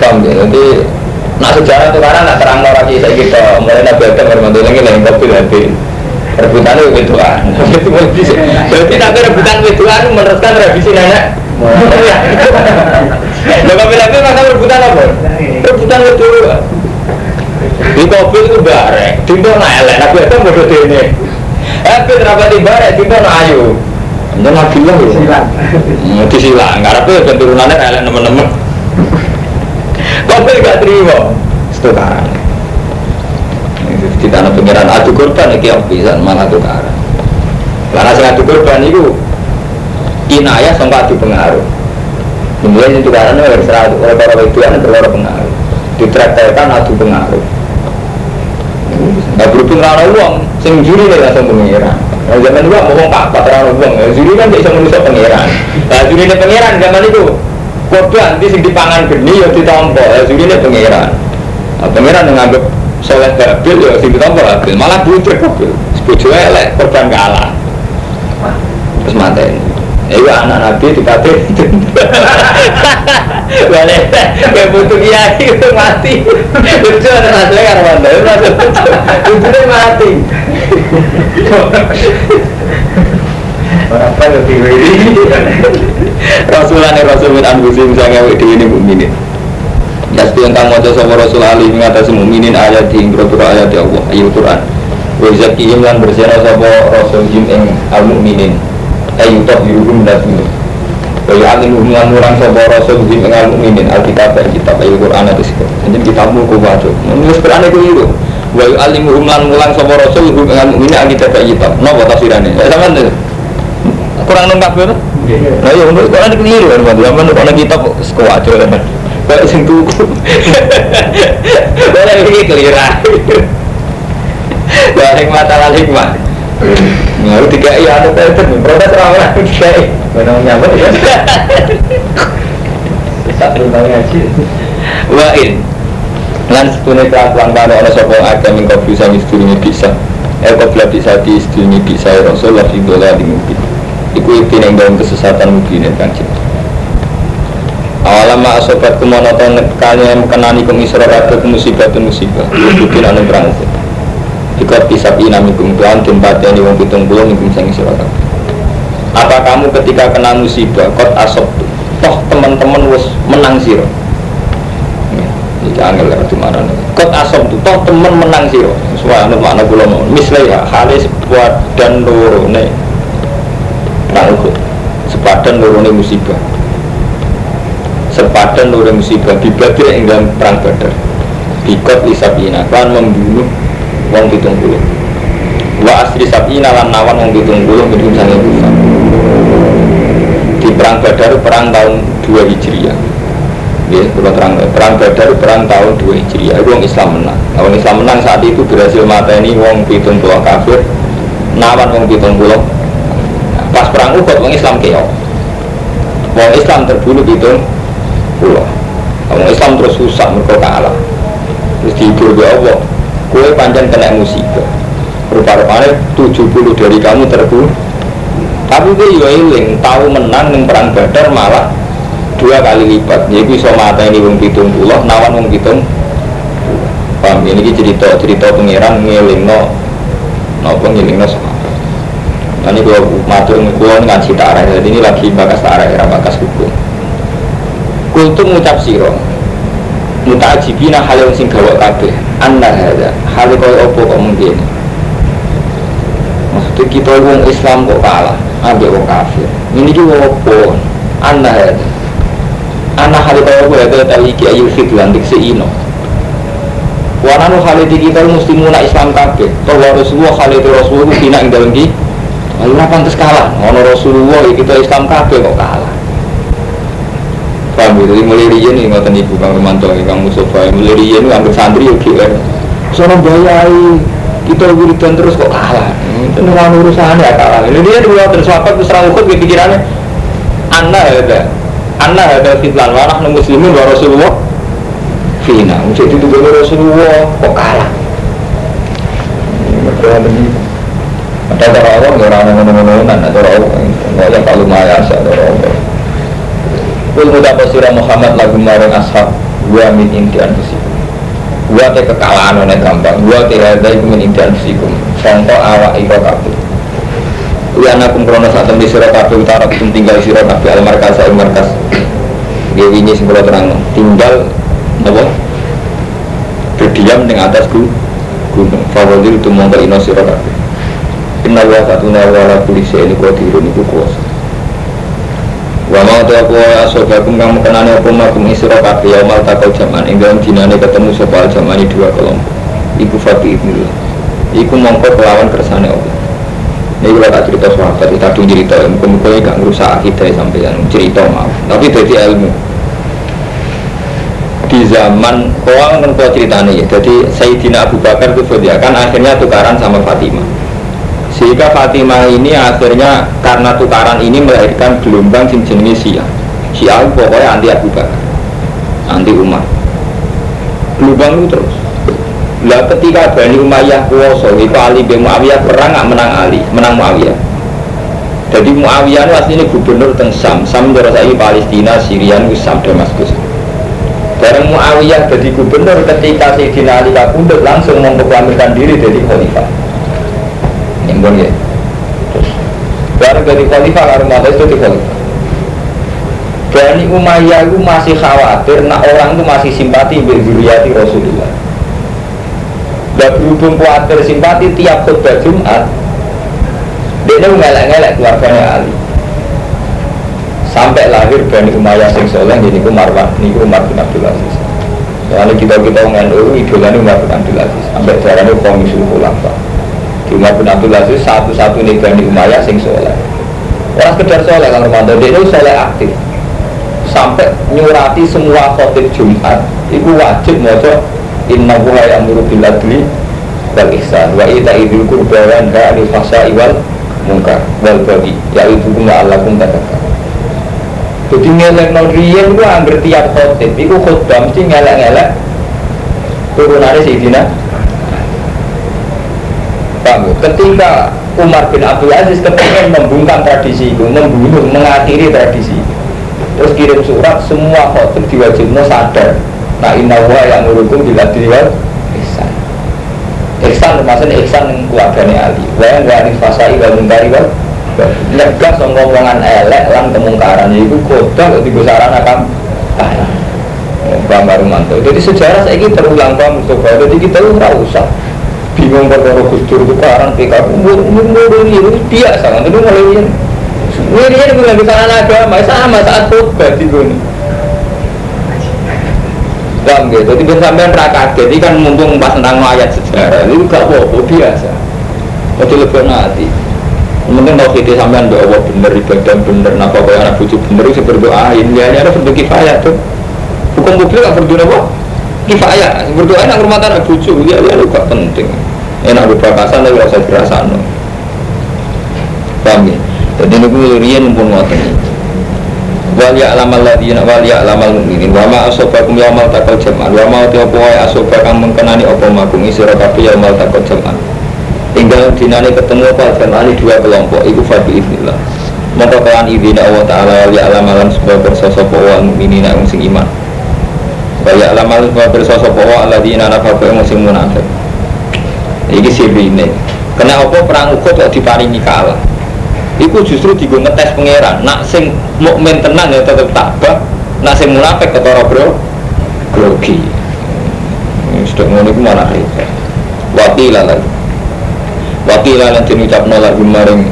Paham ya? Jadi Nah sejarah itu karena nak terang lagi saya kita mulai nabi Adam bermantu lagi lain kopi lagi [LAUGHS] rebutan itu wedoan itu bisa berarti tapi rebutan wedoan meneruskan revisi nenek kami lagi masa rebutan apa? Rebutan wedoan di mobil itu barek, timbo nak elek, nabi itu bodoh dene. Tapi terapa di barek, timbo nak ayu. Ini nabi lah ya. Silang. Disilang, karena itu turunannya elek teman-teman. Mobil gak terima, setukaran kita ada pengiran adu korban iki yang bisa malah tukaran karena saya adu korban itu inayah sampai adu pengaruh kemudian itu karena oleh para itu yang terlalu pengaruh ditraktirkan adu pengaruh nggak berhubung rana uang sing juri nih langsung pengiran Nah, zaman dulu mau apa terlalu uang, juri kan bisa menulis pengiran. Nah, juri ini pengiran zaman itu korban di sing dipangan geni ya ditompo, ya juri ini pengiran. Nah, pengiran menganggap soleh babil ya sing ditompo babil malah butuh babil. Sebuju elek korban kalah terus mati. Iku anak nabi dipatih [LAUGHS] Boleh. Kayak butuh kiai itu mati. Lucu ada nasle karena manda Lucu mati. Apa lebih ini Rasulah nih Rasul min anfusi misalnya ini mukminin. Yasbi yang kamu ada sama Rasul Ali mengatasi mukminin ayat di ingkrotur ayat ya Allah ayat Quran. Wa zakihim lan bersihna sama Rasul jim ing al mukminin ayu tahiruhum datu Wa ya'alimuhum lan murang sama Rasul ing al mukminin alkitab dan kitab ayat Quran itu sih Jadi kitabmu ku baca Menulis Quran itu itu Wa yu'alimuhum lan mulang sama Rasul al mukminin alkitab dan kitab Napa tafsirannya? Ya sama itu kurang lengkap gitu? Nah iya, Quran itu keliru kan, zaman Quran kitab sekuat aja kan Kayak sing tuku. Boleh ini kelirah. Wah hikmah ala hikmah. Ngaru tiga iya ada protes orang tiga iya. Mana nyambut ya? Tak perlu ngaji. Wain. Lan setune kelakuan karo ana sapa agam ing kau bisa istune bisa. Eh kau bisa di istune bisa Rasulullah fi dola di mungkin. Iku ibtin yang dalam kesesatan mungkin kan cipta. Awalam ma asobat kumonoton kalian kenani kum isra kabeh musibah musibah. Bukin anu berangkat. Ikut pisap inami kum tuan dan pateni wong pitung puluh nikum sang isra Apa kamu ketika kena musibah kot asop toh teman-teman wis menang siro. Iki angel lewat di mana nih. Kot asop tuh toh teman menang siro. Suara anu makna kula mau. Misalnya halis buat dan loro nih. Nah, sepadan loro nih musibah sepadan oleh musibah dibadir yang dalam perang badar bikot isabina kan membunuh wong pitung puluh wa asri sabina lan nawan wong pitung puluh minum sange kufar perang Badar perang tahun 2 Hijriah. Ya, kalau terang perang Badar perang tahun 2 Hijriah. Itu orang Islam menang. Nah, orang Islam menang saat itu berhasil mata ini wong pitung pulau kafir, nawan wong pitung pulau. Nah, pas perang Uhud orang Islam keok. Wong Islam terbunuh pitung pulau. Wong Islam terus susah mereka kalah. Terus dihibur ya Allah. Kue panjang kena musibah. Rupa-rupanya 70 dari kamu terbunuh tapi dia juga iling tahu menang neng perang badar malah dua kali lipat. Jadi bisa mata ini wong pitung pulau nawan wong pitung paham? Ini cerita cerita pangeran ngiling no nopo ngiling no sama ini kalau matur kulon ngaji tarah jadi ini lagi bakas tarah era bakas hukum. Kultum ngucap siro. Mutajibina hal yang sing gawak kabeh. Anda ada hal kau opo kok mungkin? Maksudnya kita wong Islam kok kalah ambil wong kafir ini juga apa anak ya anak hari kau gue ada tahu iki ayu fit lantik seino Wananu haliti kita muslimuna Islam kabeh. Tawa Rasulullah haliti Rasulullah kina ing ki. Lalu pantes kalah. Ono Rasulullah kita Islam kabeh kok kalah. Paham gitu, mulai riyen nih ngoten ibu Kang Romanto, Kang Mustafa, mulai riyen ambil santri yo GR. Sono bayai, kita wiridan terus kok kalah. Itu orang urusan ya kalah. Ini dia dua terus apa terus rambut gue pikirannya. Anda ada, Anda ada fitlan warah muslimin wa Rasulullah. Fina, jadi itu gue Rasulullah kok kalah. Ada orang orang orang ngono-ngononan, ada orang nggak yang paling mayas, ada orang. Kul mudapasira Muhammad lagu marang ashab Gua min inti Gua te kekalahan oleh gampang Gua te hadai min inti anfusikum Contoh awak iko kabeh. Kuwi anakum krono saat tembi sira kabeh utara kum tinggal sira kabeh al markas al markas. Dewi ini sebelum terang. Tinggal apa berdiam di atas gunung. Favorit itu mongko ino sira kabeh. Inna wa satuna wa la kulli shay'in qadirun iku kuwasa Wa mau tu aku ya sobakum kamu kenane apa makum isra kabeh ya mal takau jaman ing dalam dinane ketemu sapa jamani dua kelompok. Iku fabi ibnillah iku mongko kelawan kersane Allah. Ini kalau tak cerita sahabat, tuh cerita Mungkin-mungkin gak ngerusak akidah sampai cerita mau Tapi jadi ilmu. Di zaman, kau kan kau ceritanya ya? Jadi Sayyidina Abu Bakar itu kan akhirnya tukaran sama Fatimah. Sehingga Fatimah ini akhirnya karena tukaran ini melahirkan gelombang sing jenis Syiah. Syiah pokoknya anti Abu Bakar anti Umar. Gelombang itu terus lah ketika Bani Umayyah kuasa itu Ali bin Muawiyah perang nggak menang Ali menang Muawiyah jadi Muawiyah itu aslinya gubernur teng Sam Sam dirasai Palestina Syria Sam Damaskus Bareng Muawiyah jadi gubernur ketika Sayyidina Ali kabundut langsung memproklamirkan diri jadi khalifah Impun ya. Terus bareng dari khalifah karo mata itu di khalifah. Bani Umayyah itu masih khawatir, nak orang itu masih simpati berzuriati Rasulullah. Dan berhubung khawatir simpati tiap khutbah Jumat, dia ngelak-ngelak keluarganya Ali. Sampai lahir Bani Umayyah sing soleh, jadi ku Marwan, ini Umar bin Abdul Aziz. Soalnya kita kita ngandung idolanya Umar bin Abdul Aziz, sampai caranya komisul khulafah di Umar bin Abdul Aziz satu-satu nih Bani Umayyah sing soleh orang sekedar soleh kalau Romanto dia itu soleh aktif sampai nyurati semua khotib Jumat itu wajib mojo inna buha ya'muru bil adli wal ihsan. Wa ita idul qurba wa yanha anil fahsya'i wal munkar. Wal baghi. Ya'idukum la'allakum tadhakkarun jadi ngelek non riyen itu hampir tiap khotib. Itu khutbah mesti ngelek-ngelek turunannya Sayyidina. Paham? Ketika Umar bin Abdul Aziz kepengen membungkam tradisi itu, membunuh, mengakhiri tradisi Terus kirim surat, semua khotib diwajibnya sadar Nah inna wa yang ngurukum bila diwal Ihsan. Ihsan maksudnya Ihsan yang keluarganya Ali. Wa yang gak fasai wa mungkari wa Lega sama ngomongan elek lan kemungkaran. Itu kota di besaran akan Bang Barumanto Jadi sejarah saya ini terulang Bang Mustafa Jadi kita ora usah bingung perkara Gus Dur tukaran PKB umur umur umur ini biasa itu mulai ini. Ini ini bukan bicara agama sama saat khutbah di sini Bang gitu, jadi sampean raka jadi kan mumpung pas tentang ayat sejarah itu gak apa-apa biasa. Mau lebih nanti. Mungkin tau kita sampean doa Allah bener, ibadah bener, napa kaya anak bucu bener, itu berdoain, ya ini ada fardu kifayah tuh. Hukum publik gak fardu apa? Kifayah, berdoa nak rumah tanah bucu, ya ya gak penting. Enak berbakasan tapi rasa dirasano. Paham ya? Jadi ini rian pun ngoten. Wal ya'lamal ladzina wal ya'lamal mu'minin wa ma asobakum yaumal taqal jam'an. Wa ma tiapa wae asobakum mengkenani apa makum isira kabeh yaumal taqal jam'an. Tinggal dinane ketemu apa jam'ani dua kelompok iku fa bi. Maka kelan izin Allah Ta'ala wal ya'lamalan sebuah bersosok wal mu'minin yang sing iman. Wa ya'lamalan sebuah bersosok wa alladzina nafaqu yang sing munafik. Iki sirine Kena apa perang Uhud kok diparingi kalah Iku justru digo ngetes pangeran. Nak sing mukmin tenan ya tetep tabah, nak sing munafik ketara bro grogi. Sudah ngono iku mana repot. Wakila lagi. Wakila lan diucapno lagu maring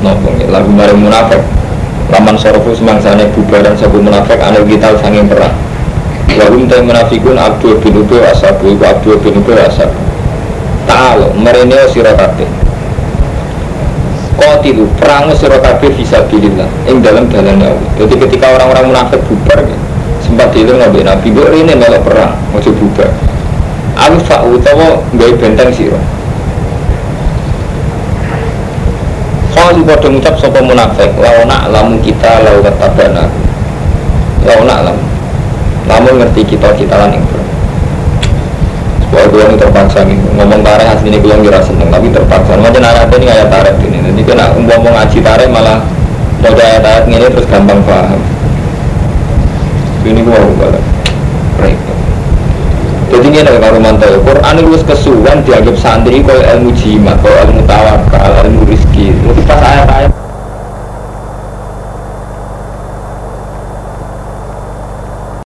nopo lagu maring munafik. Laman sorofu semangsane bubaran sabu munafik ane kita sanging perang. Wahum tay munafikun Abdul bin Ubay asabu iku Abdul bin Ubay asabu. Ta'al merene sira kabeh Kotilu perang kabeh bisa bilillah ing dalam dalan Allah. Jadi ketika orang-orang munafik bubar ya, sempat itu nabi nabi bu ini malah perang mau bubar. Alfa utawa gawe benteng sira. Kalau pada ngucap sopo munafik, lawana lamu kita lau ketabana. Lawana lam, lamu ngerti kita kita lan Wah, gue ini terpaksa nih ngomong tarik aslinya gue ngira seneng, tapi terpaksa. Macam ayat ini ayat tarik ini. Jadi kena ngomong ngaji tarik malah mau ayat tarik ini terus gampang paham. Ini gue mau balik. Jadi ini ada kalau mantau Quran itu kesuwan dianggap santri kalau ilmu jimat, kalau ilmu tawakal, ilmu rizki. Mungkin pas ayat-ayat